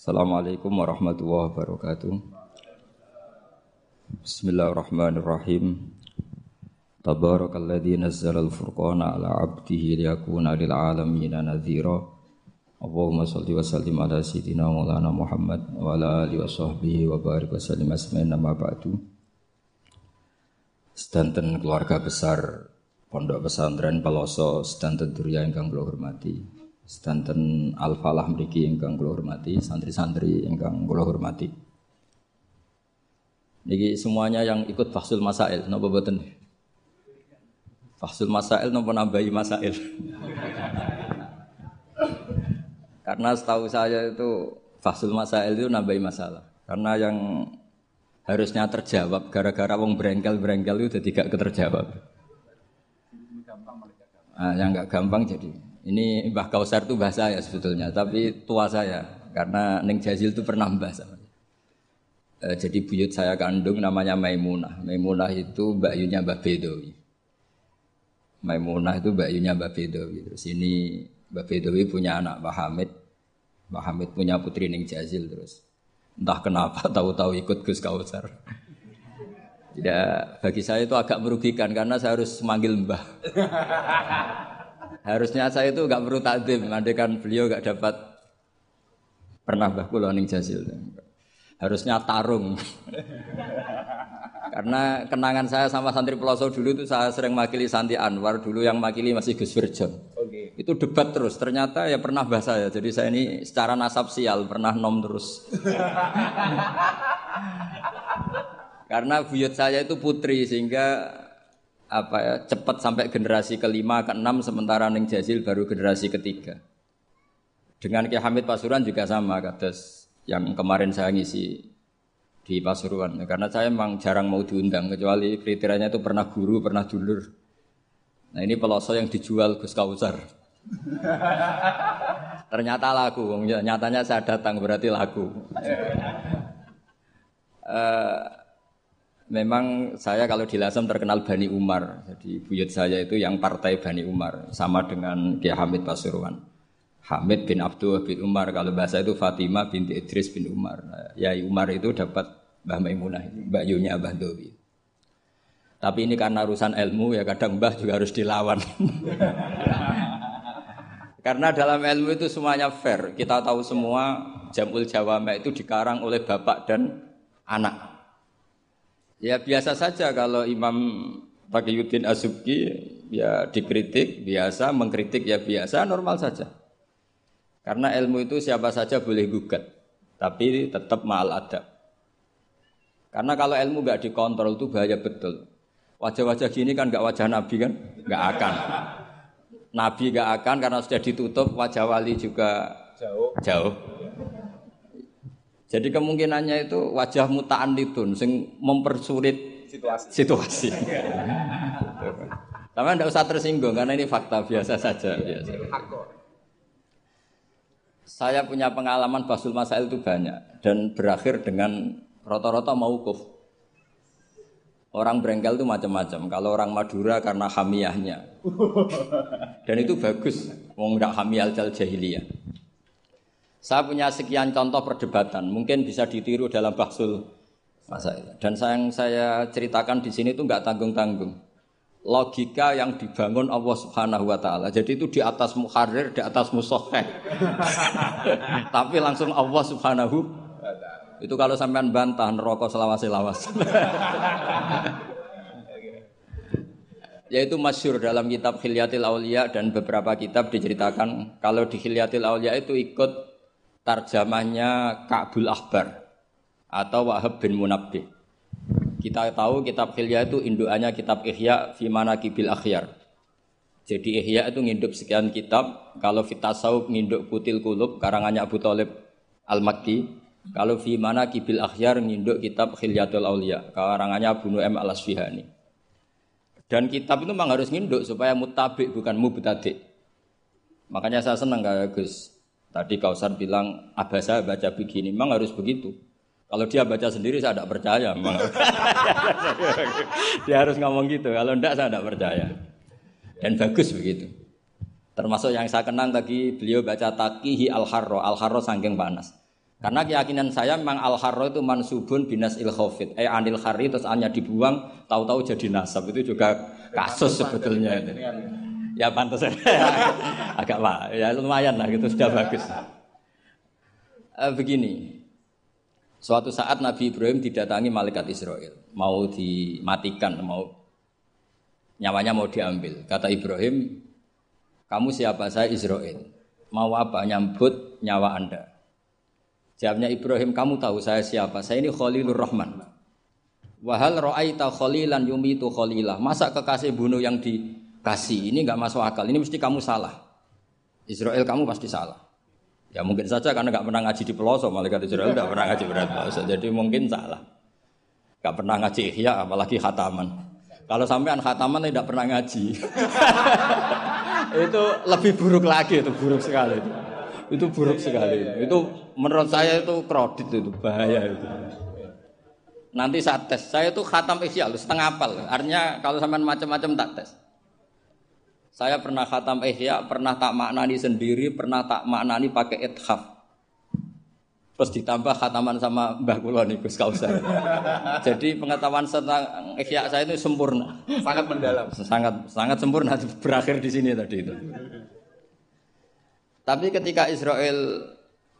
Assalamualaikum warahmatullahi wabarakatuh. Bismillahirrahmanirrahim. Tabarakalladzi nazzala al-furqana ala 'abdihi liyakuna lil 'alamin nadhira. Allahumma shalli wa sallim ala sayyidina Maulana Muhammad wa ala alihi wa sahbihi wa barik wa sallim asma'in nama ba'du. Sedanten keluarga besar Pondok Pesantren Peloso sedanten durya ingkang kula hormati. Sedanten Al-Falah mriki ingkang kula hormati, santri-santri ingkang kula hormati. Niki semuanya yang ikut Fasul Masail, napa boten? Fasul Masail napa nambahi Masail? Karena setahu saya itu Fasul Masail itu nambahi masalah. Karena yang harusnya terjawab gara-gara wong berengkel-berengkel itu gak keterjawab. Nah, yang gak gampang jadi ini Mbah Kausar itu bahasa saya sebetulnya, tapi tua saya karena Neng Jazil itu pernah mbah sama. E, jadi buyut saya kandung namanya Maimunah. Maimunah itu Mbak Yunya Mbak Bedowi. Maimunah itu Mbak Yunya Bedowi. Terus ini Mbak Bedowi punya anak Mbak Hamid. Mbak Hamid punya putri Neng Jazil terus. Entah kenapa tahu-tahu ikut Gus Kausar. Ya, bagi saya itu agak merugikan karena saya harus manggil Mbah. Harusnya saya itu nggak perlu takdim, kan beliau nggak dapat pernah bah kula ning Jasil. Harusnya tarung. Karena kenangan saya sama santri Peloso dulu itu saya sering makili Santi Anwar dulu yang makili masih Gus Virjon. Okay. Itu debat terus. Ternyata ya pernah bahasa saya. Jadi saya ini secara nasab sial pernah nom terus. Karena buyut saya itu putri sehingga apa ya cepat sampai generasi kelima ke enam sementara Neng Jazil baru generasi ketiga. Dengan Ki Hamid Pasuruan juga sama kados yang kemarin saya ngisi di Pasuruan karena saya memang jarang mau diundang kecuali kriterianya itu pernah guru pernah dulur. Nah ini peloso yang dijual Gus Kausar. Ternyata laku, nyatanya saya datang berarti laku. uh, memang saya kalau di Lasem terkenal Bani Umar. Jadi buyut saya itu yang partai Bani Umar sama dengan Kiai Hamid Pasuruan. Hamid bin Abdul bin Umar kalau bahasa itu Fatimah binti Idris bin Umar. Ya Umar itu dapat Mbah Maimunah, Mbak Yunya Mbah Dowi. Tapi ini karena urusan ilmu ya kadang Mbah juga harus dilawan. Karena dalam ilmu itu semuanya fair. Kita tahu semua Jamul Jawame itu dikarang oleh bapak dan anak. Ya biasa saja kalau Imam Taqiyuddin Asubki ya dikritik biasa, mengkritik ya biasa, normal saja. Karena ilmu itu siapa saja boleh gugat, tapi tetap mal adab. Karena kalau ilmu nggak dikontrol itu bahaya betul. Wajah-wajah gini kan nggak wajah Nabi kan, nggak akan. Nabi nggak akan karena sudah ditutup, wajah wali juga jauh. jauh. Jadi kemungkinannya itu wajah mutaan itu, sing mempersulit situasi. situasi. Tapi tidak usah tersinggung karena ini fakta biasa saja. Biasa. Saya punya pengalaman basul masail itu banyak dan berakhir dengan rata-rata maukuf. Orang berengkel itu macam-macam. Kalau orang Madura karena hamiyahnya. Dan itu bagus. Wong ndak hamiyal jal jahiliyah. Saya punya sekian contoh perdebatan, mungkin bisa ditiru dalam baksul masa Dan saya yang saya ceritakan di sini itu nggak tanggung-tanggung. Logika yang dibangun Allah Subhanahu wa taala. Jadi itu di atas muharrir, di atas musoheh. Tapi langsung Allah Subhanahu itu kalau sampean bantah neraka selawas-lawas. yaitu masyur dalam kitab Hilyatil Aulia dan beberapa kitab diceritakan kalau di Hilyatil Aulia itu ikut tarjamahnya Ka'bul Ahbar atau Wahab bin Munabbih. Kita tahu kitab Hilya itu indukannya kitab Ihya fi Kibil Akhyar. Jadi Ihya itu nginduk sekian kitab, kalau Fitasawuf nginduk Putil Kulub karangannya Abu Talib Al-Makki. Kalau fi Kibil Akhyar nginduk kitab Hilyatul Aulia karangannya Abu Nu'aim Al-Asfihani. Dan kitab itu memang harus nginduk supaya mutabik bukan mubtadi. Makanya saya senang kayak Gus Tadi Kausar bilang, abah saya baca begini, memang harus begitu. Kalau dia baca sendiri saya tidak percaya. Dia harus ngomong gitu. Kalau tidak saya tidak percaya. Dan bagus begitu. Termasuk yang saya kenang tadi beliau baca takihi al harro, al harro sangking panas. Karena keyakinan saya memang al harro itu mansubun binas il khofit. Eh anil hari terus hanya dibuang, tahu-tahu jadi nasab itu juga kasus sebetulnya. Ya pantas agak pak, ya lumayan lah gitu sudah bagus. Uh, begini, suatu saat Nabi Ibrahim didatangi malaikat Israel, mau dimatikan, mau nyawanya mau diambil. Kata Ibrahim, kamu siapa saya Israel? Mau apa? Nyambut nyawa anda. Jawabnya Ibrahim, kamu tahu saya siapa? Saya ini Khalilur Rahman. Wahal ro'aita khalilan yumitu khalilah. Masa kekasih bunuh yang dikasih? Ini nggak masuk akal. Ini mesti kamu salah. Israel kamu pasti salah. Ya mungkin saja karena nggak pernah ngaji di pelosok. Malaikat Israel nggak pernah ngaji berat pelosok. Jadi mungkin salah. Nggak pernah ngaji ihya, apalagi khataman. Kalau sampean khataman tidak pernah ngaji. itu lebih buruk lagi, itu buruk sekali itu. Itu buruk sekali. Itu menurut saya itu kredit itu bahaya itu. Nanti saat tes, saya itu khatam ihya setengah apal. Artinya kalau sampean macam-macam tak tes. Saya pernah khatam ihya, pernah tak maknani sendiri, pernah tak maknani pakai ithaf. Terus ditambah khataman sama Mbah Kula nih Gus Kausar. Jadi pengetahuan tentang ihya saya itu sempurna. Sangat mendalam. Sangat sangat sempurna berakhir di sini tadi itu. Tapi ketika Israel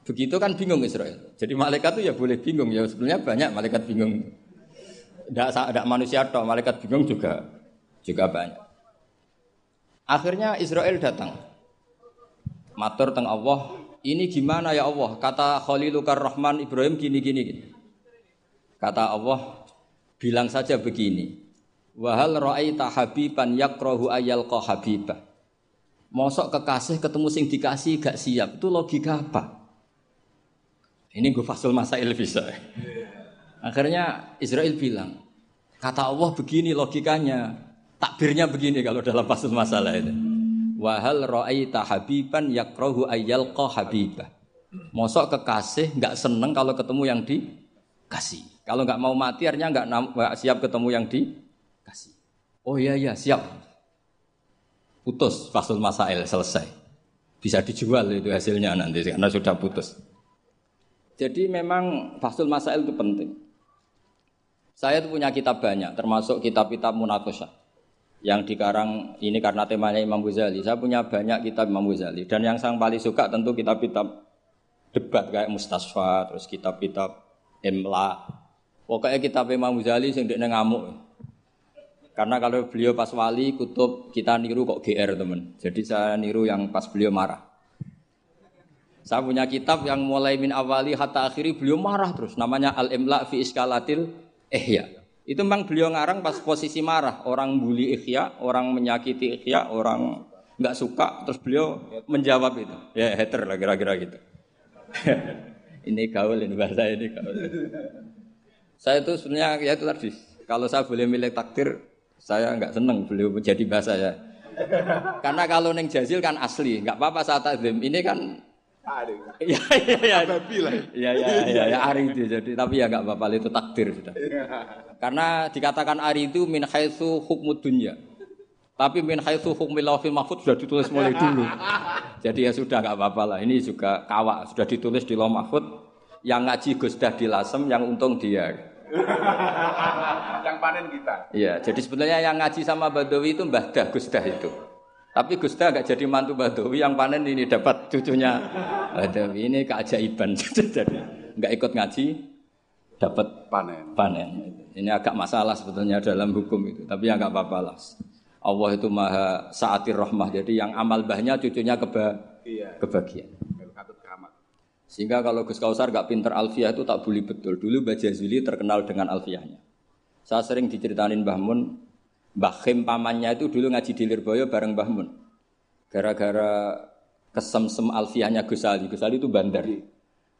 begitu kan bingung Israel. Jadi malaikat itu ya boleh bingung ya sebenarnya banyak malaikat bingung. Tidak ada manusia atau malaikat bingung juga juga banyak. Akhirnya Israel datang. Matur teng Allah, ini gimana ya Allah? Kata Khalilukar Rahman Ibrahim gini gini. Kata Allah, bilang saja begini. Wahal ra'aita habiban yakrahu ayal habibah. Mosok kekasih ketemu sing dikasih gak siap. Itu logika apa? Ini gue fasul masail bisa. Akhirnya Israel bilang, kata Allah begini logikanya, takbirnya begini kalau dalam fasul masalah itu. Wahal ra'aita habiban yakrohu ayyalqa habibah. Mosok kekasih nggak seneng kalau ketemu yang dikasih. Kalau nggak mau mati artinya nggak siap ketemu yang dikasih. Oh iya iya siap putus fasul masail selesai. Bisa dijual itu hasilnya nanti karena sudah putus. Jadi memang fasul masail itu penting. Saya itu punya kitab banyak, termasuk kitab-kitab munakosah yang dikarang ini karena temanya Imam Ghazali. Saya punya banyak kitab Imam Ghazali dan yang saya paling suka tentu kitab-kitab debat kayak Mustasfa, terus kitab-kitab Imla. Pokoknya kitab Imam Ghazali sing dekne ngamuk. Karena kalau beliau pas wali kutub kita niru kok GR teman. Jadi saya niru yang pas beliau marah. Saya punya kitab yang mulai min awali hatta akhiri beliau marah terus. Namanya Al Imla fi Iskalatil Ihya. Itu memang beliau ngarang pas posisi marah. Orang bully Ihya, orang menyakiti Ihya, orang nggak suka. Terus beliau menjawab itu. Ya hater lah kira-kira gitu. ini gaul ini bahasa ini gaul. Saya itu sebenarnya ya itu tadi. Kalau saya boleh milih takdir, saya nggak seneng beliau menjadi bahasa ya. Karena kalau neng jazil kan asli, nggak apa-apa saat takdim. Ini kan Iya iya iya. Iya iya iya ya, ari itu jadi tapi ya nggak apa-apa itu takdir sudah. Karena dikatakan ari itu min haitsu hukmud dunya. Tapi min haitsu hukmil lawhil mahfud sudah ditulis mulai dulu. Jadi ya sudah nggak apa-apa lah. Ini juga kawak sudah ditulis di lauh mahfud. Yang ngaji Gus Dah di Lasem, yang untung dia yang panen kita. Iya, jadi sebenarnya yang ngaji sama Badawi itu Mbah Dah, Gus Dah itu. Tapi Gus Dah gak jadi mantu Badawi, yang panen ini dapat cucunya Badawi. Ini keajaiban. jadi nggak ikut ngaji, dapat panen. Panen. Ini agak masalah sebetulnya dalam hukum itu, tapi ya nggak apa-apa lah. Allah itu maha saatir rahmah, jadi yang amal bahnya cucunya keba iya. kebagian. Sehingga kalau Gus Kausar gak pinter alfiah itu tak bully betul. Dulu Mbah Jazuli terkenal dengan alfiahnya. Saya sering diceritain Mbah Mun, Mbah Khim pamannya itu dulu ngaji di Lirboyo bareng Mbah Mun. Gara-gara kesemsem alfiahnya Gus Ali. Gus Ali itu bandar.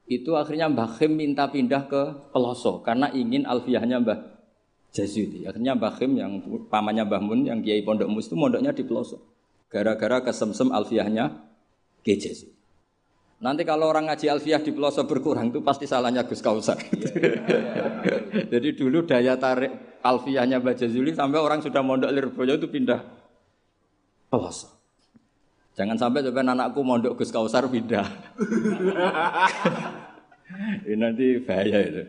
Itu akhirnya Mbah Khim minta pindah ke Peloso karena ingin alfiahnya Mbah Jazuli. Akhirnya Mbah Khim yang pamannya Mbah Mun yang Kiai Pondok Mus itu mondoknya di Peloso. Gara-gara kesemsem alfiahnya Kiai Jazuli. Nanti kalau orang ngaji alfiah di pelosok berkurang itu pasti salahnya Gus Kausar. Jadi dulu daya tarik alfiahnya Mbak Jazuli sampai orang sudah mondok Lirboyo itu pindah pelosok. Jangan sampai coba anakku mondok Gus Kausar pindah. Ini nanti bahaya itu.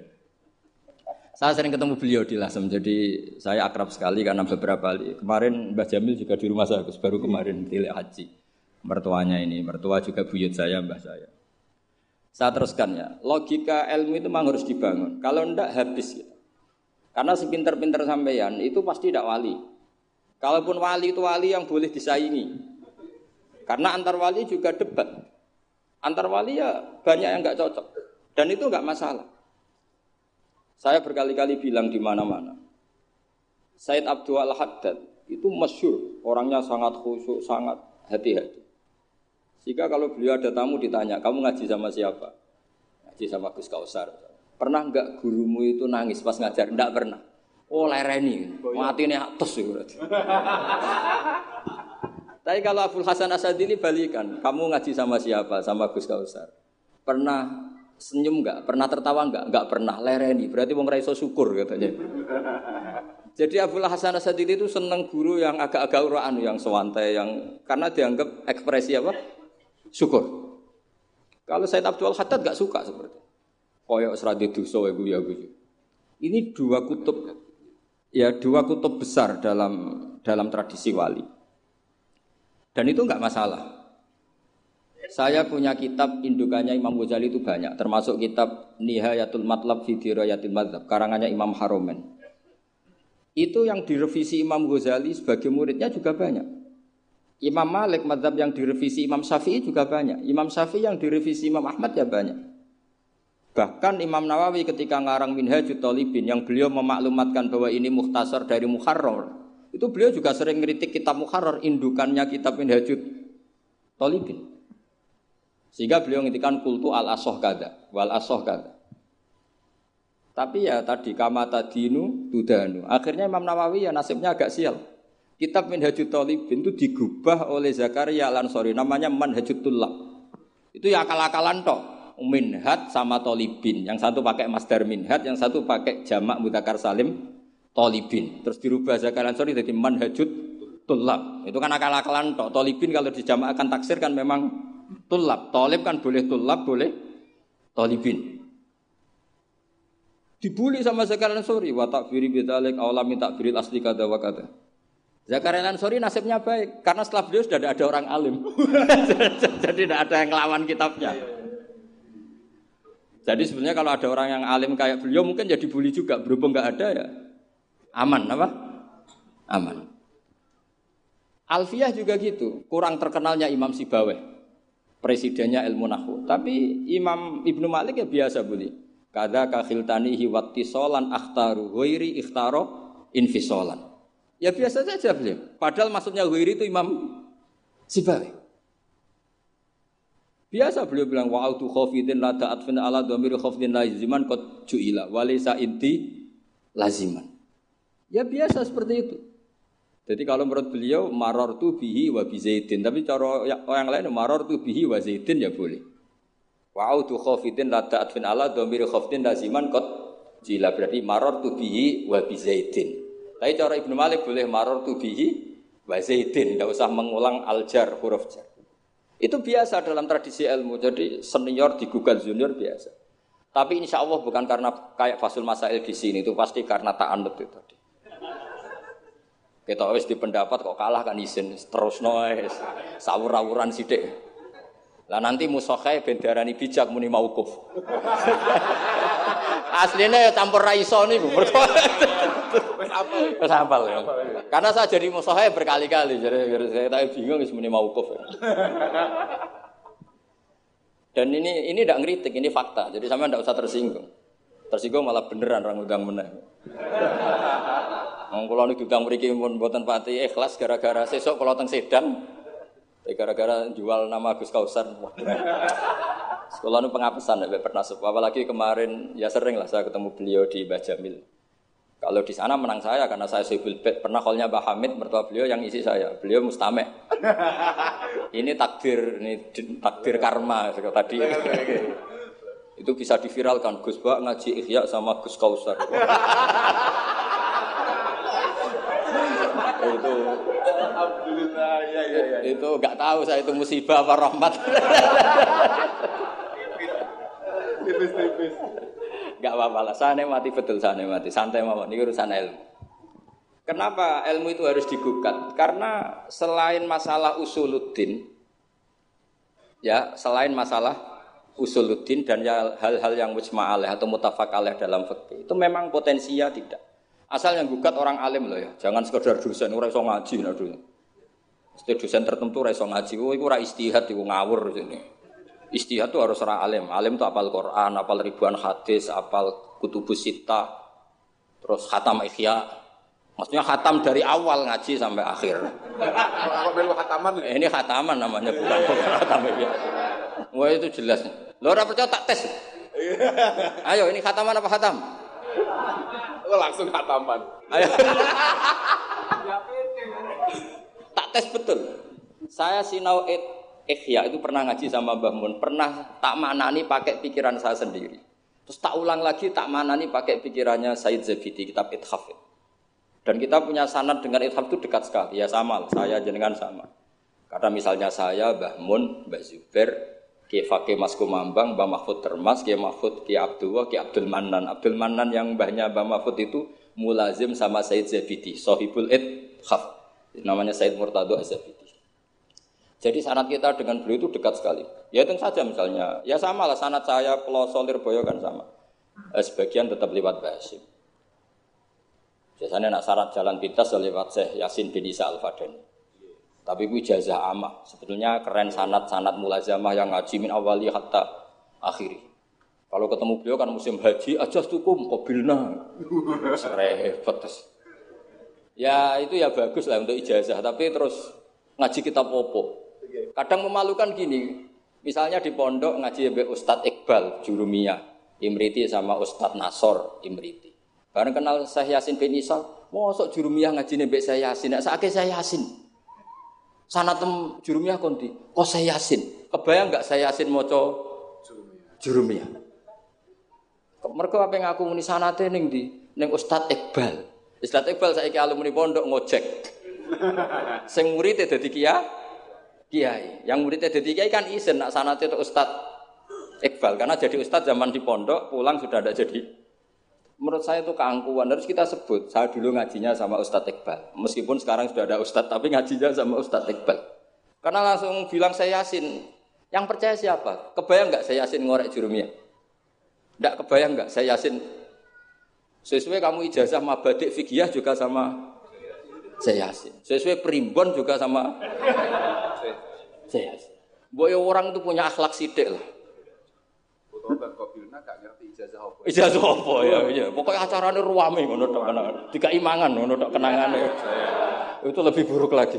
Saya sering ketemu beliau di Lasem, jadi saya akrab sekali karena beberapa kali. Kemarin Mbah Jamil juga di rumah saya, baru kemarin tilik haji. Mertuanya ini, mertua juga buyut saya, mbah saya. Saya teruskan ya, logika ilmu itu memang harus dibangun. Kalau ndak habis gitu. Karena sepinter-pinter sampeyan itu pasti tidak wali. Kalaupun wali itu wali yang boleh disaingi. Karena antar wali juga debat. Antar wali ya banyak yang nggak cocok. Dan itu nggak masalah. Saya berkali-kali bilang di mana-mana. Said Abdul Haddad itu masyur, orangnya sangat khusyuk, sangat hati-hati. Jika kalau beliau ada tamu ditanya, kamu ngaji sama siapa? Ngaji sama Gus Kausar. Pernah nggak gurumu itu nangis pas ngajar? Enggak pernah. Oh lereni, mati ini atas ya berarti. Tapi kalau Abdul Hasan Asadili balikan, kamu ngaji sama siapa? Sama Gus Kausar. Pernah senyum nggak? Pernah tertawa nggak? Nggak pernah. Lereni, berarti mau ngeraiso syukur katanya. Jadi Abdul Hasan Asadili itu seneng guru yang agak-agak uraan, yang sewantai, yang karena dianggap ekspresi apa? Syukur. Kalau Said Abdul Haddad gak suka seperti koyok seradi dosa ibu ya bu. Ini dua kutub ya dua kutub besar dalam dalam tradisi wali. Dan itu nggak masalah. Saya punya kitab indukannya Imam Ghazali itu banyak, termasuk kitab Nihayatul Matlab fi Dirayatil Madzhab, karangannya Imam Haromen. Itu yang direvisi Imam Ghazali sebagai muridnya juga banyak. Imam Malik madhab yang direvisi Imam Syafi'i juga banyak. Imam Syafi'i yang direvisi Imam Ahmad ya banyak. Bahkan Imam Nawawi ketika ngarang Minhajut Talibin yang beliau memaklumatkan bahwa ini muhtasar dari Muharrar. Itu beliau juga sering ngeritik kitab Muharrar, indukannya kitab Minhajut Talibin. Sehingga beliau ngintikan kultu al asoh kada, wal asoh kada. Tapi ya tadi kama tadinu tudanu. Akhirnya Imam Nawawi ya nasibnya agak sial. Kitab Minhajut Talibin itu digubah oleh Zakaria Al-Ansori namanya Manhajut Tulab. Itu ya akal-akalan toh. Minhat sama Talibin. Yang satu pakai Masdar Minhat, yang satu pakai jamak mutakar salim Talibin. Terus dirubah Zakaria Al-Ansori jadi Manhajut Tulab. Itu kan akal-akalan toh. Talibin kalau akan taksir kan memang Tulab. Talib kan boleh Tulab, boleh Talibin. Dibully sama Zakaria Al-Ansori. Wa takfiri bidalik awlami takfiril asli kada wa kada. Zakaria Ansori nasibnya baik karena setelah beliau sudah ada orang alim. Jadi tidak ada yang ngelawan kitabnya. Jadi sebenarnya kalau ada orang yang alim kayak beliau mungkin jadi bully juga. Berhubung nggak ada ya aman apa? Aman. Alfiyah juga gitu. Kurang terkenalnya Imam Sibaweh. Presidennya ilmu nahu. Tapi Imam Ibnu Malik ya biasa bully. Kada kakhiltanihi solan akhtaru ghairi ikhtaro infisolan. Ya biasa saja beliau. Padahal maksudnya wiri itu Imam Sibai. Biasa beliau bilang wa autu khafidin la ta'atfin ala dhamir khafidin laziman qad ju'ila wa laysa inti laziman. Ya biasa seperti itu. Jadi kalau menurut beliau maror tu bihi wa bi zaidin, tapi cara orang lain maror tu bihi wa zaidin ya boleh. Wa autu khafidin la ta'atfin ala dhamir khafidin laziman qad ju'ila berarti maror tu bihi wa bi zaidin. Tapi cara Ibnu Malik boleh maror tubihi wa zaidin, tidak usah mengulang aljar huruf jar. Itu biasa dalam tradisi ilmu. Jadi senior digugat junior biasa. Tapi insya Allah bukan karena kayak fasul masail di sini itu pasti karena tak anut itu tadi. Kita wis di pendapat kok kalah kan izin terus noes sawur-awuran sidik. Lah nanti musokai bendarani bijak muni maukuf. Aslinya ya campur raiso nih, Wis hafal. ya. Karena saya jadi musuh berkali-kali, jadi saya tak bingung muni maukuf. Dan ini ini tidak ngeritik, ini fakta. Jadi sama tidak usah tersinggung. Tersinggung malah beneran orang udang meneh. Wong kula niku udang mriki pun mboten pati ikhlas gara-gara sesuk kula teng Sedan. Gara-gara jual nama Gus Kausar. Sekolah nu pengapesan ya pernah apalagi kemarin ya sering lah saya ketemu beliau di Bajamil. Kalau di sana menang saya karena saya sibuk bet. Pernah kolnya Mbak Hamid mertua beliau yang isi saya. Beliau mustamek. ini takdir, ini takdir karma tadi. Itu bisa diviralkan. Gus Bak ngaji Ihya sama Gus Kausar. Itu Alhamdulillah ya ya ya. Itu nggak tahu saya itu musibah apa rahmat. Tipis-tipis. Enggak apa-apa lah, saya mati betul saya mati. Santai mawon, ini urusan ilmu. Kenapa ilmu itu harus digugat? Karena selain masalah usuluddin, ya selain masalah usuluddin dan ya hal-hal yang mujma'aleh atau mutafakaleh dalam fikih itu memang potensinya tidak. Asal yang gugat orang alim loh ya, jangan sekedar dosen, ora iso ngaji nah dulu. Mesti dosen tertentu ora iso ngaji, oh iku ora istihad iku ngawur sini. Istihad itu harus orang alim. Alim itu apal Quran, apal ribuan hadis, apal kutubus sita, terus khatam ikhya. Maksudnya khatam dari awal ngaji sampai akhir. Khataman Eh, Ini khataman namanya bukan bukan khatam ikhya. Wah itu jelas. Lo ora percaya tak tes. Ayo ini khataman apa khatam? Lo langsung khataman. Ayo. tak tes betul. Saya sinau it ikhya itu pernah ngaji sama Mbah Mun, pernah tak manani pakai pikiran saya sendiri. Terus tak ulang lagi tak manani pakai pikirannya Said Zabidi kitab Ithaf. Dan kita punya sanad dengan Ithaf itu dekat sekali. Ya sama, saya jenengan sama. Karena misalnya saya, Mbah Mun, Mbah Zubair, Ki Fakih Mas Kumambang, Mbah Mahfud Termas, Ki Mahfud, Ki Abdullah, Ki Abdul Manan. Abdul Manan yang mbahnya Mbah Mahfud itu mulazim sama Said Zabidi, Sohibul Ithaf. Namanya Said Murtado Az-Zabidi. Jadi sanat kita dengan beliau itu dekat sekali. Ya itu saja misalnya, ya sama lah sanat saya Peloso Lirboyo kan sama. Eh, sebagian tetap lewat Basim. Biasanya nak syarat jalan pintas ya lewat Syekh Yasin bin Isa Al Fadani. Tapi gue ijazah amah. Sebetulnya keren sanat-sanat mulazamah yang ngaji min awali hatta akhiri. Kalau ketemu beliau kan musim haji, aja tukum kobilna. Terus. Ya itu ya bagus lah untuk ijazah, tapi terus ngaji kitab opo. Kadang memalukan gini, misalnya di pondok ngaji mbek Ustadz Iqbal Jurumiyah, Imriti sama Ustadz Nasor Imriti. Bareng kenal Syekh Yasin bin Isa, mosok Jurumiyah ngaji mbek saya Yasin, saya Yasin. Sanatem Jurumiyah konti, kok saya Yasin? Kebayang nggak saya Yasin maca Jurumiyah? Mereka apa yang aku muni sanate ning di ning Ustadz Iqbal. Ustadz Iqbal saiki alumni pondok ngojek. Sing murid dadi kiai, kiai. Yang muridnya dadi kiai kan izin nak sanate itu Ustadz Iqbal karena jadi Ustadz zaman di pondok pulang sudah ada jadi. Menurut saya itu keangkuhan harus kita sebut. Saya dulu ngajinya sama Ustadz Iqbal. Meskipun sekarang sudah ada Ustadz tapi ngajinya sama Ustadz Iqbal. Karena langsung bilang saya Yasin. Yang percaya siapa? Kebayang nggak saya Yasin ngorek jurumnya? Nggak kebayang nggak saya Yasin? Sesuai kamu ijazah mabadik fikih juga sama saya Yasin. Sesuai primbon juga sama saya Yasin. Boy orang itu punya akhlak sidik lah. Kobilna gak ngerti ijazah apa. Ijazah apa ya? Iya. Pokoknya acaranya ruame ngono tok kenangan. Tiga imangan ngono tok kenangannya. Itu lebih buruk lagi.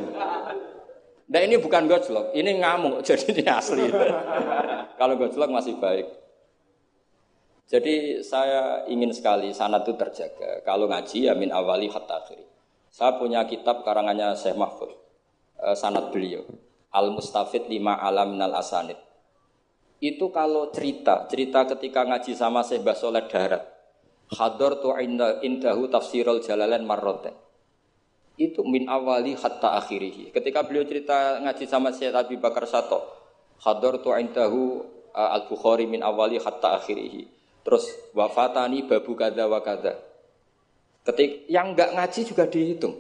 Nah ini bukan gojlok, ini ngamuk, jadi ini asli. Kalau gojlok masih baik. Jadi saya ingin sekali sanat itu terjaga. Kalau ngaji ya min awali hatta akhiri. Saya punya kitab karangannya Syekh Mahfud. eh, sanat beliau. Al Mustafid lima alam minal asanid. Itu kalau cerita, cerita ketika ngaji sama Syekh Basoleh Darat. Hador tu inda, indahu tafsirul jalalain marroten. Itu min awali hatta akhirihi. Ketika beliau cerita ngaji sama Syekh Abi Bakar Sato. Hador tu indahu uh, al-Bukhari min awali hatta akhirihi. Terus wafatani babu kada wa kada. Ketik yang enggak ngaji juga dihitung.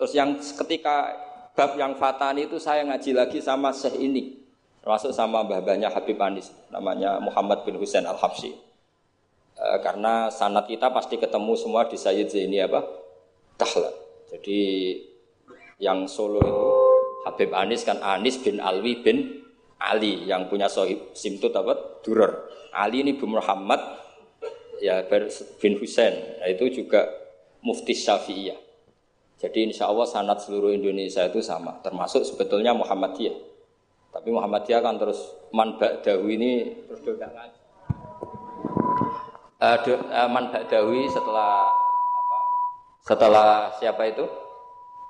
Terus yang ketika bab yang fatani itu saya ngaji lagi sama Syekh ini. Termasuk sama mbah-mbahnya Habib Anis. Namanya Muhammad bin Husain Al-Habsyi. E, karena sanat kita pasti ketemu semua di Sayyid Zaini apa? Dahlan. Jadi yang solo itu Habib Anis kan Anis bin Alwi bin Ali yang punya sohib simtut apa? Durer. Ali ini bin Muhammad ya bin Husain. Nah, itu juga mufti Syafi'iyah. Jadi insya Allah sanat seluruh Indonesia itu sama, termasuk sebetulnya Muhammadiyah. Tapi Muhammadiyah kan terus man ba'dawi ini terus do nggak ngaji. Uh, do, uh, man ba'dawi setelah apa? Setelah siapa itu?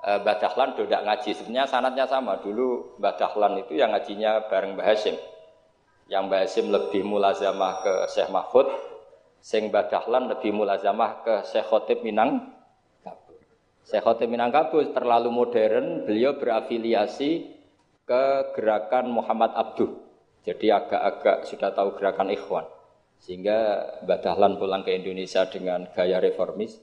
Uh, Mbah Dahlan do ngaji. Sebenarnya sanatnya sama. Dulu Mbah Dahlan itu yang ngajinya bareng Mbah Hashim. Yang Mbah Hashim lebih mulazamah ke Syekh Mahfud, sing Mbah Dahlan lebih mulazamah ke Syekh Khotib Minang Syekh Khotib Minangkabau terlalu modern, beliau berafiliasi ke gerakan Muhammad Abduh. Jadi agak-agak sudah tahu gerakan Ikhwan. Sehingga Mbah Dahlan pulang ke Indonesia dengan gaya reformis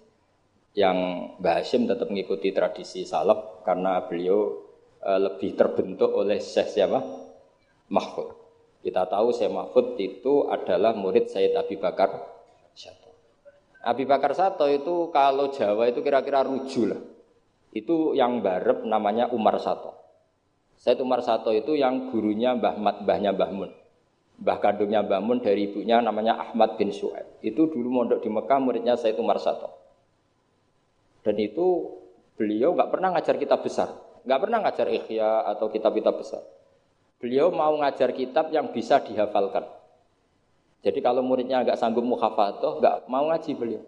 yang Mbah Hashim tetap mengikuti tradisi salaf karena beliau e, lebih terbentuk oleh Syekh siapa? Mahfud. Kita tahu Syekh Mahfud itu adalah murid Sayyid Abi Bakar Sato. Abi Bakar Sato itu kalau Jawa itu kira-kira ruju lah. Itu yang barep namanya Umar Sato. Sayyid Umar Sato itu yang gurunya Mbah Mat, Mbahnya Mbah Mun. Mbah kandungnya Mbah Mun dari ibunya namanya Ahmad bin Su'aib. Itu dulu mondok di Mekah muridnya Sayyid Umar Sato. Dan itu beliau nggak pernah ngajar kitab besar, nggak pernah ngajar ikhya atau kitab-kitab besar. Beliau mau ngajar kitab yang bisa dihafalkan. Jadi kalau muridnya nggak sanggup muhafadzah, nggak mau ngaji beliau.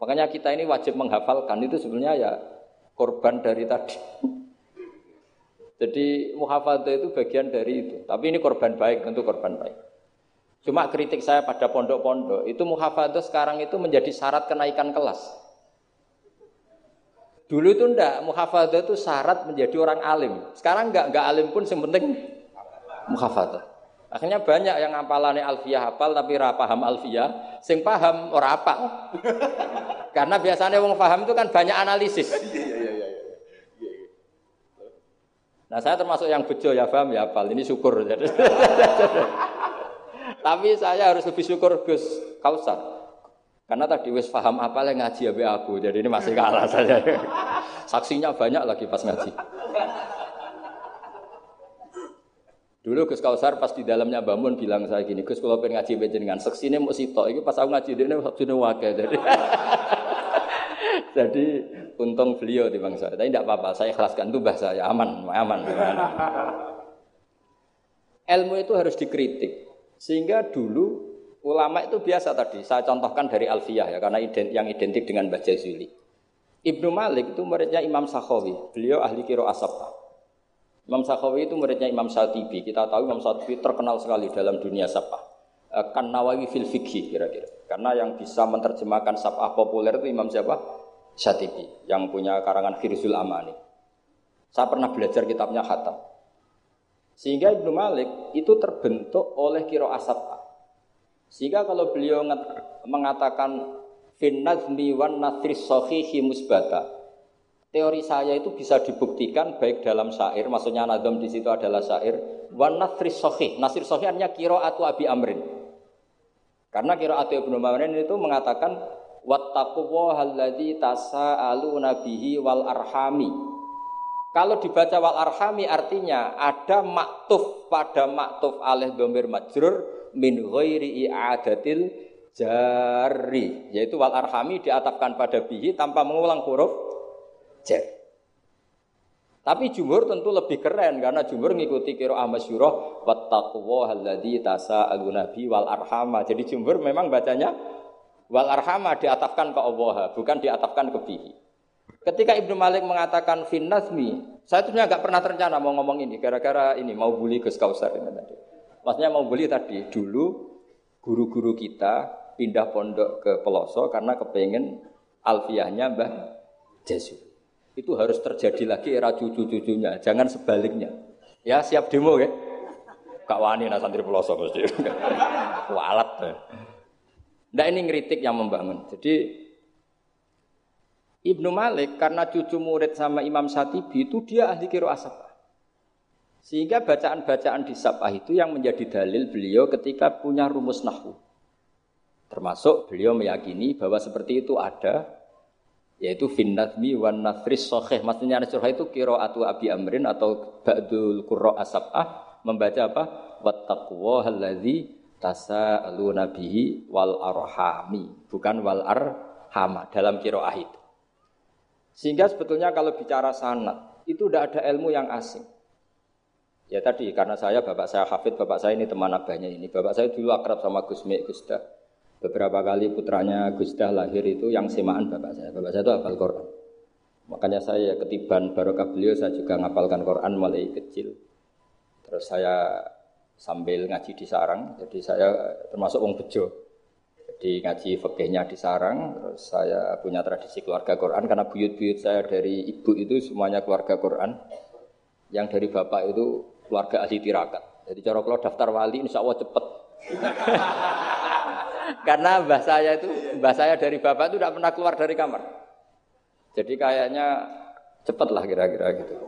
Makanya kita ini wajib menghafalkan itu sebenarnya ya korban dari tadi. Jadi muhafadzah itu bagian dari itu. Tapi ini korban baik, tentu korban baik. Cuma kritik saya pada pondok-pondok, itu muhafadzah sekarang itu menjadi syarat kenaikan kelas. Dulu itu ndak, muhafadzah itu syarat menjadi orang alim. Sekarang enggak, enggak alim pun yang penting muhafadzah. Akhirnya banyak yang ngapalannya alfiyah hafal tapi ora paham alfiyah, sing paham ora apa. Karena biasanya wong paham itu kan banyak analisis. Nah saya termasuk yang bejo ya paham ya hafal. Ini syukur. Tapi saya harus lebih syukur Gus Kausar. Karena tadi wis paham apa yang ngaji ya aku, jadi ini masih kalah saja. Saksinya banyak lagi pas ngaji. Dulu Gus Kausar pas di dalamnya bangun bilang saya gini, Gus kalau pengen ngaji dengan seksi ini mau sitok, ini pas aku ngaji ini sudah wakil jadi. Jadi untung beliau di bangsa, tapi tidak apa-apa, saya ikhlaskan itu bahasa ya aman, aman. aman. Ilmu itu harus dikritik, sehingga dulu Ulama itu biasa tadi, saya contohkan dari Alfiyah ya, karena ident, yang identik dengan Mbah Jazuli. Ibnu Malik itu muridnya Imam Sakhawi, beliau ahli kiro asapa. Imam Sakhawi itu muridnya Imam Satibi. Kita tahu Imam Satibi terkenal sekali dalam dunia sapa. Eh, kan Nawawi fil fikhi kira-kira. Karena yang bisa menerjemahkan sapah populer itu Imam siapa? Satibi, yang punya karangan Firzul Amani. Saya pernah belajar kitabnya Khatam. Sehingga Ibnu Malik itu terbentuk oleh kiro asapa. Sehingga kalau beliau mengatakan finnazmi wan nasris sahihi musbata. Teori saya itu bisa dibuktikan baik dalam syair, maksudnya nadom di situ adalah syair, wan nasris sahih. Nasir sahih kiro atau abi amrin. Karena kiro atau ibnu amrin itu mengatakan wattaquwa wal arhami. Kalau dibaca wal arhami artinya ada maktuf pada maktuf alih domir majrur min ghairi i'adatil jari yaitu wal arhami diatapkan pada bihi tanpa mengulang huruf jar. Tapi jumhur tentu lebih keren karena jumhur ngikuti kiro amasyurah wattaqwa alladzi tasaaluna bi wal arhama. Jadi jumhur memang bacanya wal arhama diatapkan ke Allah, bukan diatapkan ke bihi. Ketika Ibnu Malik mengatakan finnasmi, saya tuh nggak pernah terencana mau ngomong ini gara-gara ini mau bully Gus Kausar ini tadi. Maksudnya mau beli tadi dulu guru-guru kita pindah pondok ke pelosok karena kepengen alfiahnya Mbah Jesu. Itu harus terjadi lagi era cucu-cucunya, jangan sebaliknya. Ya siap demo ya. Kak wani nah santri pelosok mesti. Walat. Nah ini ngeritik yang membangun. Jadi Ibnu Malik karena cucu murid sama Imam Satibi itu dia ahli kiro asap. Sehingga bacaan-bacaan di Sabah itu yang menjadi dalil beliau ketika punya rumus nahwu. Termasuk beliau meyakini bahwa seperti itu ada yaitu finnadmi wan nafris soheh. Maksudnya nasrah itu kiro atau abi amrin atau ba'dul qurra asabah membaca apa? Wattaqwa alladzi tasa'aluna bihi wal arhami, bukan wal arhama dalam kiroah itu. Sehingga sebetulnya kalau bicara sanat itu tidak ada ilmu yang asing. Ya tadi karena saya bapak saya hafid, bapak saya ini teman abahnya ini. Bapak saya dulu akrab sama Gus Mek Gusda. Beberapa kali putranya Gusda lahir itu yang semaan bapak saya. Bapak saya itu hafal Quran. Makanya saya ketiban barokah beliau saya juga ngapalkan Quran mulai kecil. Terus saya sambil ngaji di sarang, jadi saya termasuk wong bejo. Jadi ngaji fikihnya di sarang, terus saya punya tradisi keluarga Quran karena buyut-buyut saya dari ibu itu semuanya keluarga Quran. Yang dari bapak itu keluarga ahli tirakat. Jadi cara kalau daftar wali insya Allah cepet. Karena mbah saya itu, mbah saya dari bapak itu tidak pernah keluar dari kamar. Jadi kayaknya cepet lah kira-kira gitu.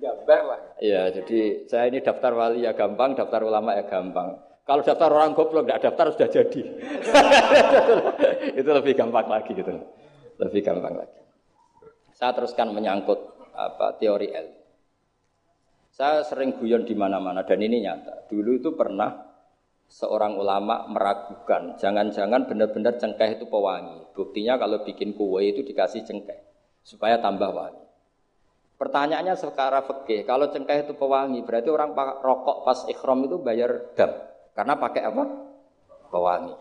Gambar lah. Iya, jadi saya ini daftar wali ya gampang, daftar ulama ya gampang. Kalau daftar orang goblok tidak daftar sudah jadi. itu lebih gampang lagi gitu. Lebih gampang lagi. Saya teruskan menyangkut apa teori L. Saya sering guyon di mana-mana dan ini nyata. Dulu itu pernah seorang ulama meragukan, jangan-jangan benar-benar cengkeh itu pewangi. Buktinya kalau bikin kue itu dikasih cengkeh supaya tambah wangi. Pertanyaannya sekarang fikih, kalau cengkeh itu pewangi, berarti orang rokok pas ikhram itu bayar dam. Karena pakai apa? Pewangi.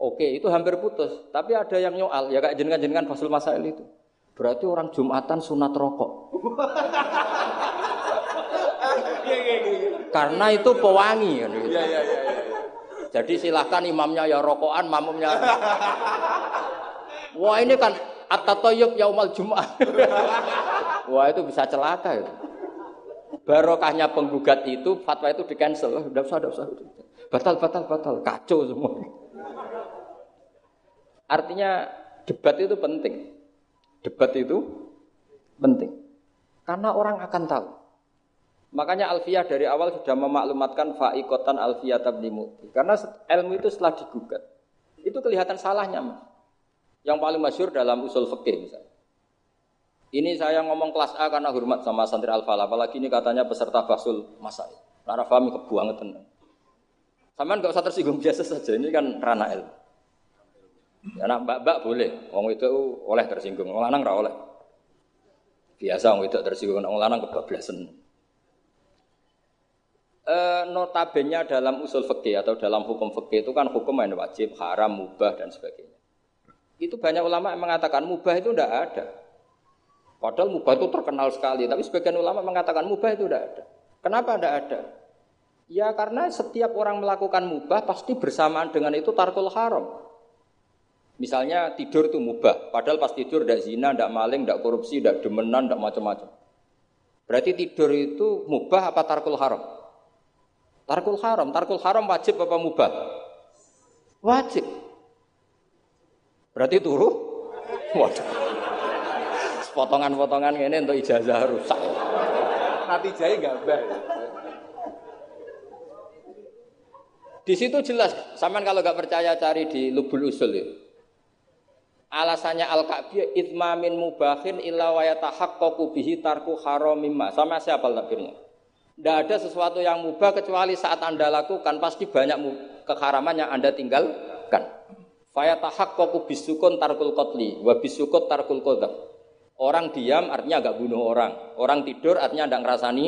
Oke, itu hampir putus. Tapi ada yang nyoal, ya kayak jenengan-jenengan fasul masail itu. Berarti orang Jumatan sunat rokok. Karena itu pewangi. Kan, gitu. Iya, iya, iya. Jadi silahkan imamnya ya rokokan, mamumnya. Wah ini kan at-tatayyub yaumal Jumat. Wah itu bisa celaka itu. Barokahnya penggugat itu fatwa itu di cancel. Tidak usah, tidak. Batal, batal, batal. Kacau semua. Artinya debat itu penting. Debat itu penting. Karena orang akan tahu. Makanya Alfiyah dari awal sudah memaklumatkan fa'ikotan Alfiyah tabnimuti. Karena ilmu itu setelah digugat. Itu kelihatan salahnya. Yang paling masyur dalam usul fikih misalnya. Ini saya ngomong kelas A karena hormat sama santri Al-Falah. Apalagi ini katanya peserta basul masa. Nara fahmi kebuangan tenang. Sama nggak usah tersinggung biasa saja. Ini kan ranah ilmu. Ya, anak mbak-mbak boleh. Wong itu oleh tersinggung. Wong lanang ora oleh. Biasa wong itu tersinggung. Wong lanang kebablasan. E, notabene dalam usul fikih atau dalam hukum fikih itu kan hukum yang wajib, haram, mubah dan sebagainya. Itu banyak ulama yang mengatakan mubah itu tidak ada. Padahal mubah itu terkenal sekali, tapi sebagian ulama mengatakan mubah itu tidak ada. Kenapa tidak ada? Ya karena setiap orang melakukan mubah pasti bersamaan dengan itu tarkul haram. Misalnya tidur itu mubah, padahal pas tidur tidak zina, tidak maling, tidak korupsi, tidak demenan, tidak macam-macam. Berarti tidur itu mubah apa tarkul haram? Tarkul haram, tarkul haram wajib apa mubah? Wajib. Berarti turu? Waduh potongan-potongan ini untuk ijazah rusak. Nanti jahit gambar. Di situ jelas, saman kalau nggak percaya cari di lubul usul itu. Alasannya al kabiyah itmamin mubahin illa wa yatahaqqaqu bihi tarku haramimma. Sama siapa takbirnya? Tidak ada sesuatu yang mubah kecuali saat Anda lakukan pasti banyak keharaman yang Anda tinggalkan. Fayatahaqqaqu bisukun tarkul qatli wa bisukut tarkul qadhaf. Orang diam artinya agak bunuh orang. Orang tidur artinya tidak ngerasani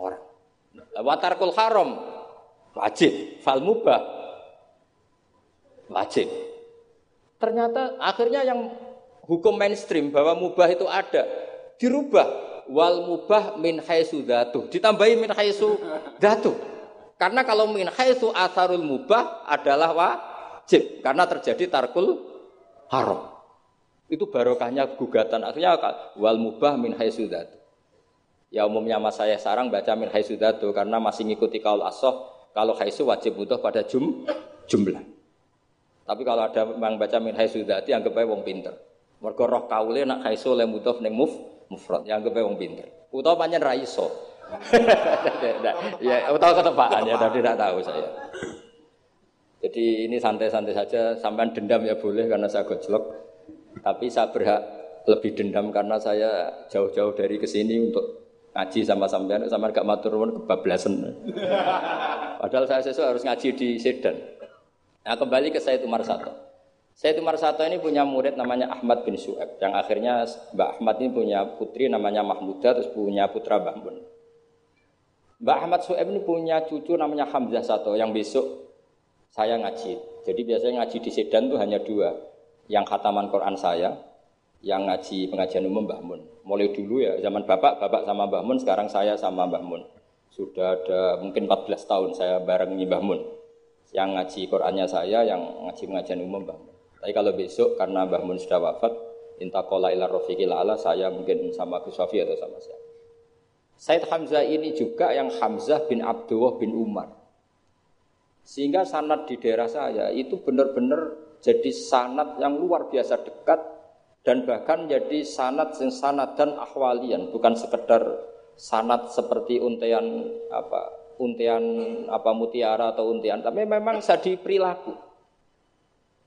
orang. Watarkul haram wajib. Fal mubah wajib. Ternyata akhirnya yang hukum mainstream bahwa mubah itu ada dirubah wal mubah min haitsu datu. Ditambahi min haitsu datu. Karena kalau min haitsu asarul mubah adalah wajib karena terjadi tarkul haram. Itu barokahnya gugatan. Artinya wal mubah min haisudat. Ya umumnya mas saya sarang baca min haisudatu karena masih ngikuti kaul asoh. Kalau haisu wajib butuh pada jum, jumlah. Tapi kalau ada yang baca min haisudati anggap aja wong pinter. Mergo roh kaule nak haisu le butuh ning muf mufrad yang anggap wong pinter. Utawa panjen ra iso. ya utawa ketepaan ya tadi tidak tahu saya. Jadi ini santai-santai saja, sampai dendam ya boleh karena saya gojlok. Tapi saya berhak lebih dendam karena saya jauh-jauh dari ke sini untuk ngaji sama sampean sama gak matur nuwun kebablasan. Padahal saya sesuai harus ngaji di Sedan. Nah, kembali ke Said Umar Sato. Said Umar Sato ini punya murid namanya Ahmad bin Su'ab yang akhirnya Mbak Ahmad ini punya putri namanya Mahmuda terus punya putra Mbah Mun. Mbak Ahmad Su'ab ini punya cucu namanya Hamzah Sato yang besok saya ngaji. Jadi biasanya ngaji di Sedan tuh hanya dua yang khataman Quran saya, yang ngaji pengajian umum Mbah Mun. Mulai dulu ya zaman Bapak, Bapak sama Mbah Mun, sekarang saya sama Mbah Mun. Sudah ada mungkin 14 tahun saya bareng Mbah Mun. Yang ngaji Qurannya saya, yang ngaji pengajian umum Mbah Mun. Tapi kalau besok karena Mbah Mun sudah wafat, intakola ila rofiqil ala, saya mungkin sama Gus Sofi atau sama saya. Said Hamzah ini juga yang Hamzah bin Abdullah bin Umar. Sehingga sanat di daerah saya itu benar-benar jadi sanat yang luar biasa dekat dan bahkan jadi sanat sing sanat dan ahwalian bukan sekedar sanat seperti untian apa untian apa mutiara atau untian tapi memang sadi perilaku.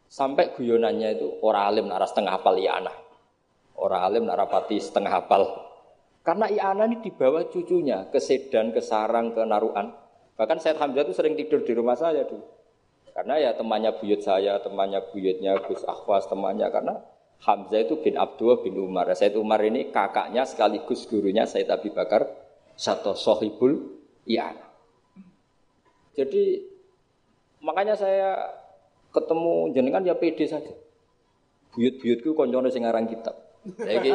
Sampai guyonannya itu orang alim nara setengah hafal iana orang alim nara pati setengah hafal. Karena iana ini di bawah cucunya ke Sedan ke Sarang ke Naruan. Bahkan Said Hamzah itu sering tidur di rumah saya dulu karena ya temannya buyut saya temannya buyutnya Gus Akhwas temannya karena Hamzah itu bin Abdullah bin Umar. Said Umar ini kakaknya sekaligus gurunya Said Abi Bakar satu sohibul iya. Jadi makanya saya ketemu jenengan ya pede saja. Buyut-buyutku koncone sing ngarang kitab. Lagi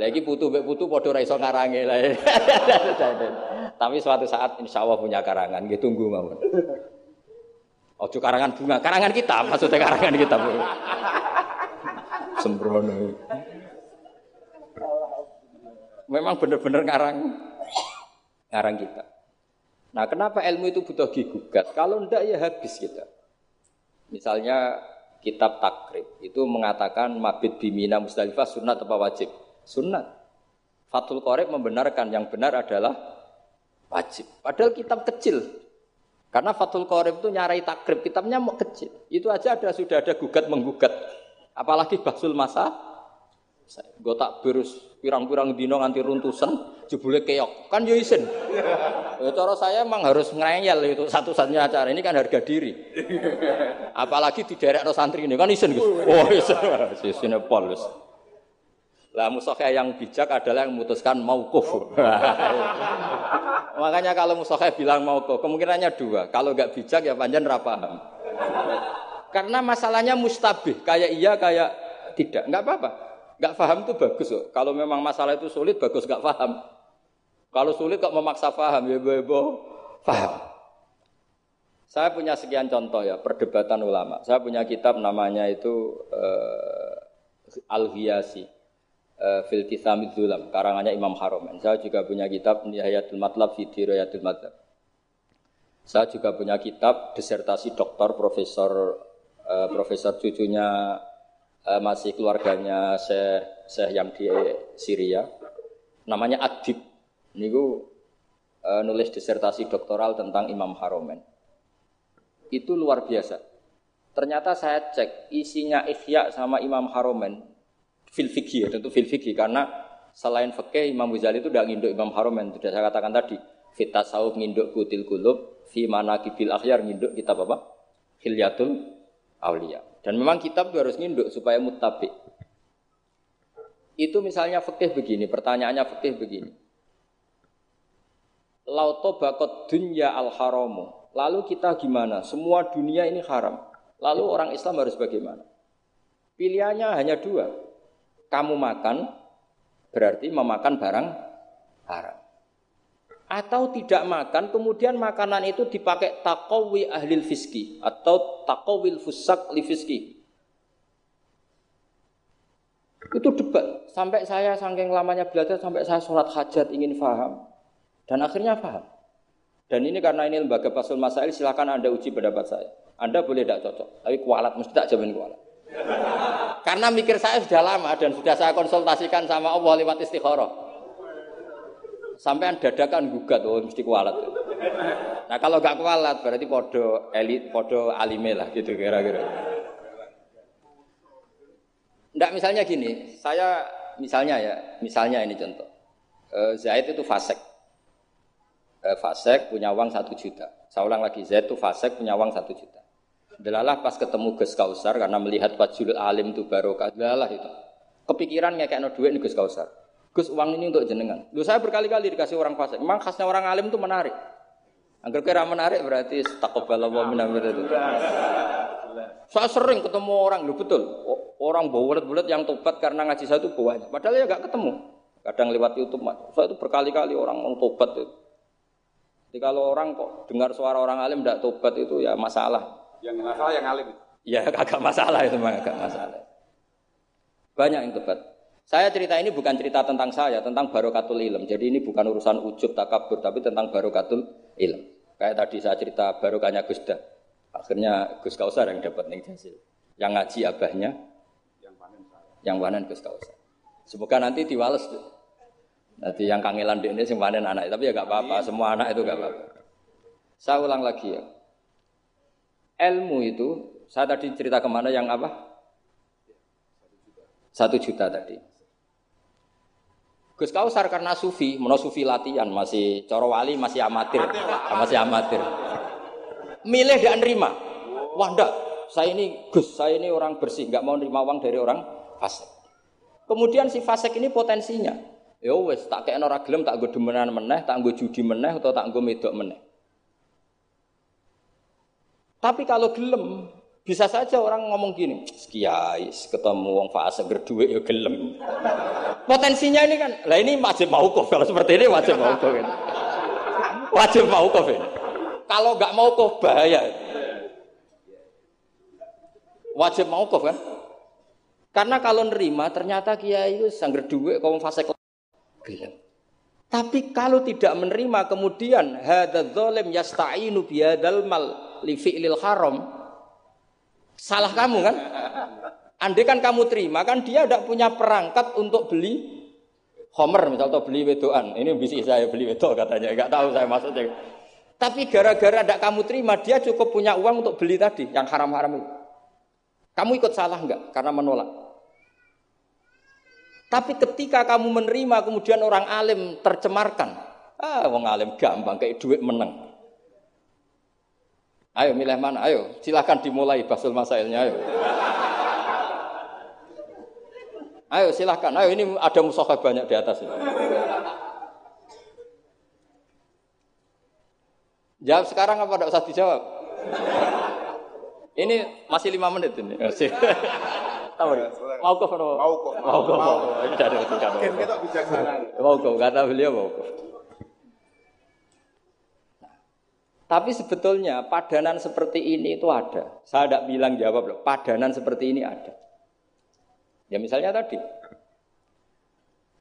lagi putu mbek putu padha ra iso ngarange lah. Tapi suatu saat insya Allah punya karangan, gitu tunggu mawon. Ojo karangan bunga, karangan kitab maksudnya karangan kitab sembrono. Memang benar-benar ngarang ngarang kita. Nah, kenapa ilmu itu butuh digugat? Kalau ndak ya habis kita. Misalnya kitab takrib itu mengatakan mabit bimina musdalifah sunat apa wajib? Sunat. Fatul Qorib membenarkan yang benar adalah wajib. Padahal kitab kecil. Karena Fatul Qorib itu nyarai takrib, kitabnya mau kecil. Itu aja ada sudah ada gugat menggugat. Apalagi basul masa gue tak berus pirang-pirang dino nganti runtusan jebule keok. Kan yo isin. Ya cara saya emang harus ngeyel itu satu-satunya acara ini kan harga diri. Apalagi di daerah santri ini kan isin oh isin. Isin pol lah musuhnya yang bijak adalah yang memutuskan maukuf makanya kalau musuhnya bilang maukuf kemungkinannya dua kalau nggak bijak ya panjang rapaham karena masalahnya mustabih, kayak iya, kayak tidak. Enggak apa-apa. Enggak paham itu bagus kok. Kalau memang masalah itu sulit, bagus enggak paham. Kalau sulit kok memaksa paham, ya ibu paham. Saya punya sekian contoh ya, perdebatan ulama. Saya punya kitab namanya itu uh, Al-Hiyasi. Uh, Fil Zulam, karangannya Imam Haromen. Saya juga punya kitab Nihayatul Matlab fi Dirayatul Matlab. Saya juga punya kitab disertasi doktor Profesor uh, profesor cucunya uh, masih keluarganya Syekh Syekh yang di Syria. Namanya Adib. Niku uh, nulis disertasi doktoral tentang Imam Haromen itu luar biasa. Ternyata saya cek isinya Ihya sama Imam Haromen fil fikih ya, tentu fil fikih karena selain fikih Imam Ghazali itu tidak nginduk Imam Haromen sudah saya katakan tadi Fitas Sauf nginduk Kutil Kulub Fi Manakibil Akhyar nginduk kitab apa? Hilyatul aulia. Dan memang kitab itu harus nginduk supaya mutabik. Itu misalnya fikih begini, pertanyaannya fikih begini. Lauto bakot dunya al haramu. Lalu kita gimana? Semua dunia ini haram. Lalu orang Islam harus bagaimana? Pilihannya hanya dua. Kamu makan berarti memakan barang haram. Atau tidak makan kemudian makanan itu dipakai takowi ahli fiski atau takowil fusak li fiski. Itu debat. Sampai saya saking lamanya belajar sampai saya sholat hajat ingin faham dan akhirnya faham. Dan ini karena ini lembaga pasul masail silakan anda uji pendapat saya. Anda boleh tidak cocok tapi kualat mesti tak jamin kualat karena mikir saya sudah lama dan sudah saya konsultasikan sama Allah lewat istikharah sampai dadakan gugat oh mesti kualat. Nah kalau gak kualat berarti podo elit, podo alime lah gitu kira-kira. Ndak misalnya gini, saya misalnya ya, misalnya ini contoh. E, Zaid itu fasek. E, fasek punya uang satu juta. Saya ulang lagi, Zaid itu fasek punya uang satu juta. Delalah pas ketemu Gus Kausar karena melihat wajul alim itu barokah. Delalah itu. Kepikiran kayak no duit nih Gus Kausar. Gus uang ini untuk jenengan. Lu saya berkali-kali dikasih orang fasik. Memang khasnya orang alim itu menarik. Agar kira menarik berarti wa minna itu. Saya sering ketemu orang, lu betul. Orang bulat-bulat yang tobat karena ngaji saya itu banyak. Padahal ya gak ketemu. Kadang lewat YouTube, saya itu berkali-kali orang mau tobat itu. Jadi kalau orang kok dengar suara orang alim tidak tobat itu ya masalah. Yang masalah yang alim. Ya agak masalah itu, agak masalah. Banyak yang tobat. Saya cerita ini bukan cerita tentang saya, tentang barokatul ilm. Jadi ini bukan urusan ujub takabur, tapi tentang barokatul ilm. Kayak tadi saya cerita baru kanya Gus Dah. Akhirnya Gus Kausar yang dapat ning hasil. Yang ngaji abahnya, Yang panen saya. yang panen Gus Kausar. Semoga nanti diwales tuh. Nanti yang kangelan di ini panen anak, tapi ya gak apa-apa, semua anak itu gak apa-apa. Saya ulang lagi ya. Ilmu itu, saya tadi cerita ke mana yang apa? Satu juta tadi. Gus Kausar karena sufi, mono sufi latihan, masih coro wali, masih amatir, masih amatir. Milih dan nerima. Wah saya ini Gus, saya ini orang bersih, nggak mau nerima uang dari orang fasik. Kemudian si fasik ini potensinya. Ya wes, tak kayak ora gelem, tak gue demenan meneh, tak gue judi meneh, atau tak gue medok meneh. Tapi kalau gelem, bisa saja orang ngomong gini, kiai ketemu wong fase gerduwe ya gelem. Potensinya ini kan, lah ini wajib mau kalau seperti ini wajib mau kan. Wajib mau ini. Kalau nggak mau bahaya. Wajib mau kan. Karena kalau nerima ternyata kiai itu sangger duwe kaum fase gelem. Tapi kalau tidak menerima kemudian hadza zalim yasta'inu bihadzal mal li fi'lil haram. Salah kamu kan? Andai kan kamu terima kan dia tidak punya perangkat untuk beli Homer misal atau beli wedoan. Ini bisa saya beli wedok katanya. Enggak tahu saya maksudnya. Tapi gara-gara tidak kamu terima, dia cukup punya uang untuk beli tadi yang haram-haram itu. Kamu ikut salah enggak karena menolak? Tapi ketika kamu menerima kemudian orang alim tercemarkan. Ah, wong alim gampang kayak duit menang. Ayo milih mana? Ayo, silakan dimulai basul masailnya. Ayo. Ayo silahkan. Ayo ini ada musokhah banyak di atas ini. Jawab sekarang apa tidak usah dijawab? Ini masih lima menit ini. Tahu Mau kok Mau kok. Mau kok. Kita bijaksana. Mau kok kata beliau mau kok. Tapi sebetulnya padanan seperti ini itu ada. Saya tidak bilang jawab loh. Padanan seperti ini ada. Ya misalnya tadi.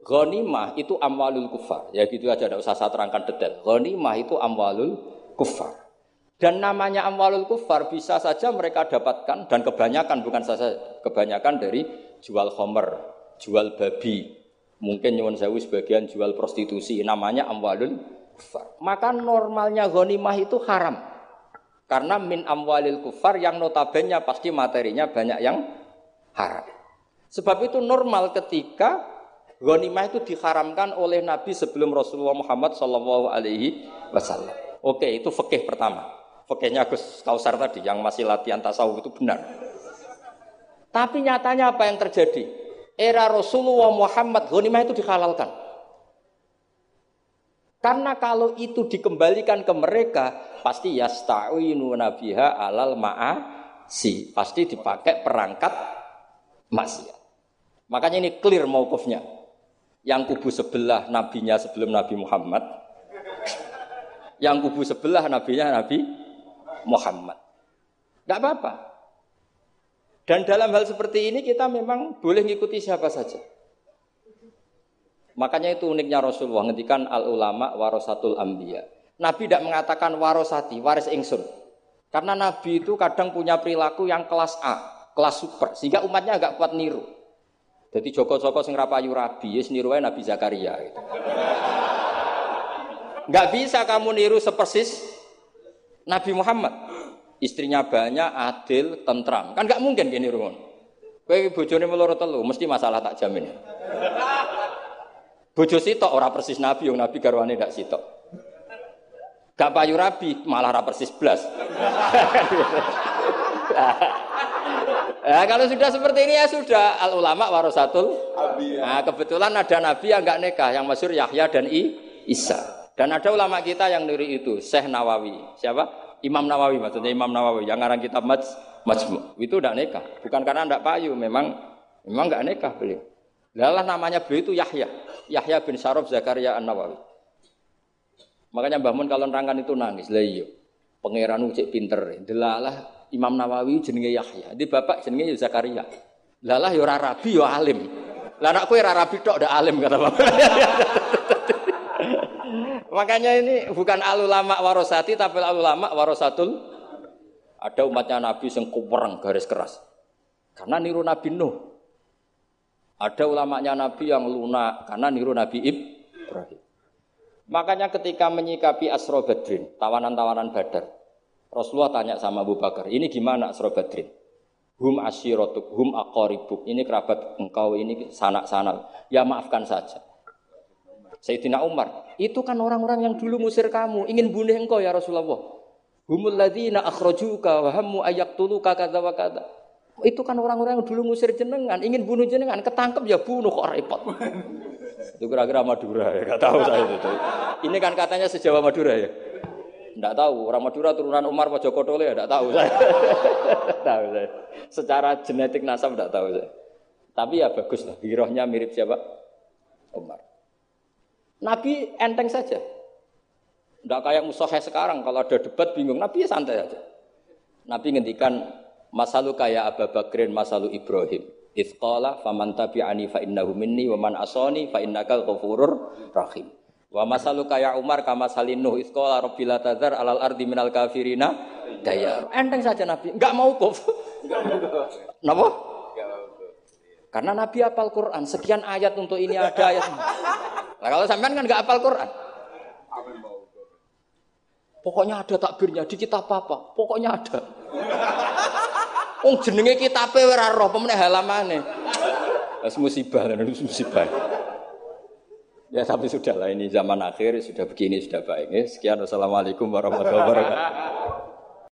Ghanimah itu amwalul kufar. Ya gitu aja tidak usah saya terangkan detail. Ghanimah itu amwalul kufar. Dan namanya amwalul kufar bisa saja mereka dapatkan dan kebanyakan bukan saja kebanyakan dari jual homer, jual babi, mungkin nyuwun sewu sebagian jual prostitusi namanya amwalul kufar. Maka normalnya ghanimah itu haram. Karena min amwalil kufar yang notabene pasti materinya banyak yang haram. Sebab itu normal ketika ghanimah itu diharamkan oleh Nabi sebelum Rasulullah Muhammad Wasallam. Oke, itu fikih pertama. Fakihnya Gus Kausar tadi yang masih latihan tasawuf itu benar. Tapi nyatanya apa yang terjadi? Era Rasulullah Muhammad ghanimah itu dihalalkan. Karena kalau itu dikembalikan ke mereka, pasti yasta'inu nabiha alal ma'asi. Pasti dipakai perangkat maksiat. Makanya ini clear maukufnya. Yang kubu sebelah nabinya sebelum Nabi Muhammad. Yang kubu sebelah nabinya Nabi Muhammad. Tidak apa-apa. Dan dalam hal seperti ini kita memang boleh ngikuti siapa saja. Makanya itu uniknya Rasulullah ngendikan al ulama warasatul ambiya. Nabi tidak mengatakan warosati, waris ingsun. Karena Nabi itu kadang punya perilaku yang kelas A, kelas super, sehingga umatnya agak kuat niru. Jadi Joko-Joko sing rapayu rabi, niru Nabi Zakaria. Gitu. Gak bisa kamu niru sepersis Nabi Muhammad. Istrinya banyak, adil, tentram. Kan gak mungkin gini rumun. Kowe bojone meloro telu, mesti masalah tak jamin. Bojo sitok ora persis Nabi, yang Nabi garwane ndak sitok. Gak payu rabi, malah ora persis blas. Nah, kalau sudah seperti ini ya sudah al ulama warasatul. Nah, kebetulan ada nabi yang enggak nikah, yang masyhur Yahya dan I, Isa. Dan ada ulama kita yang nuri itu, Syekh Nawawi. Siapa? Imam Nawawi maksudnya Imam Nawawi yang ngarang kitab Maj Majmu. Itu tidak nikah. Bukan karena tidak payu, memang memang nggak nikah beliau. Lalah namanya beliau itu Yahya. Yahya bin Syarab Zakaria An-Nawawi. Makanya Mbah Mun kalau nerangkan itu nangis. Lah iya. Pangeran cek pinter. Delalah Imam Nawawi jenenge Yahya. Di bapak jenenge Zakaria. Lalah yo ora rabi yo alim. Lah anak kowe ora rabi tok ndak alim kata bapak. Makanya ini bukan alulama warosati tapi alulama warosatul. Ada umatnya Nabi yang kupereng garis keras. Karena niru Nabi Nuh. Ada ulamanya Nabi yang lunak karena niru Nabi Ibrahim. Makanya ketika menyikapi Asro Badrin, tawanan-tawanan Badar, Rasulullah tanya sama Abu Bakar, ini gimana Asro Badrin? Hum asyirotuk, hum akoribuk, ini kerabat engkau, ini sanak-sanak. Ya maafkan saja. Sayyidina Umar, itu kan orang-orang yang dulu musir kamu, ingin bunuh engkau ya Rasulullah. Humul ladina akhrajuka wa hammu ayaktuluka kata wa kata. Itu kan orang-orang yang dulu musir jenengan, ingin bunuh jenengan, ketangkep ya bunuh kok repot. Itu kira-kira Madura ya, nggak tahu saya itu. Ini kan katanya sejawa Madura ya. Enggak tahu, orang Madura turunan Umar Mojokotole ya enggak tahu saya. tahu saya. Secara genetik nasab enggak tahu saya. Tapi ya bagus lah, girohnya mirip siapa? Umar. Nabi enteng saja. Enggak kayak musuhnya sekarang, kalau ada debat bingung, Nabi ya santai aja. Nabi ngendikan masalu kaya Abu Bakrin, masalu Ibrahim. Ifqala faman tabi'ani fa innahu minni wa man asani fa innaka ghafurur rahim. Wa masalu kaya Umar kama salinu ifqala rabbil tadzar alal ardi minal kafirina daya. Enteng saja Nabi, enggak mau kuf. Napa? Karena Nabi hafal Quran, sekian ayat untuk ini ada ayat. Nah, kalau sampean kan enggak hafal Quran. Pokoknya ada takbirnya di kitab apa? Pokoknya ada. Wong jenenge kitabe ora roh pemene halamane. Wes musibah lan musibah. Ya tapi sudah lah ini zaman akhir sudah begini sudah baik. Ya. Sekian wassalamualaikum warahmatullahi wabarakatuh.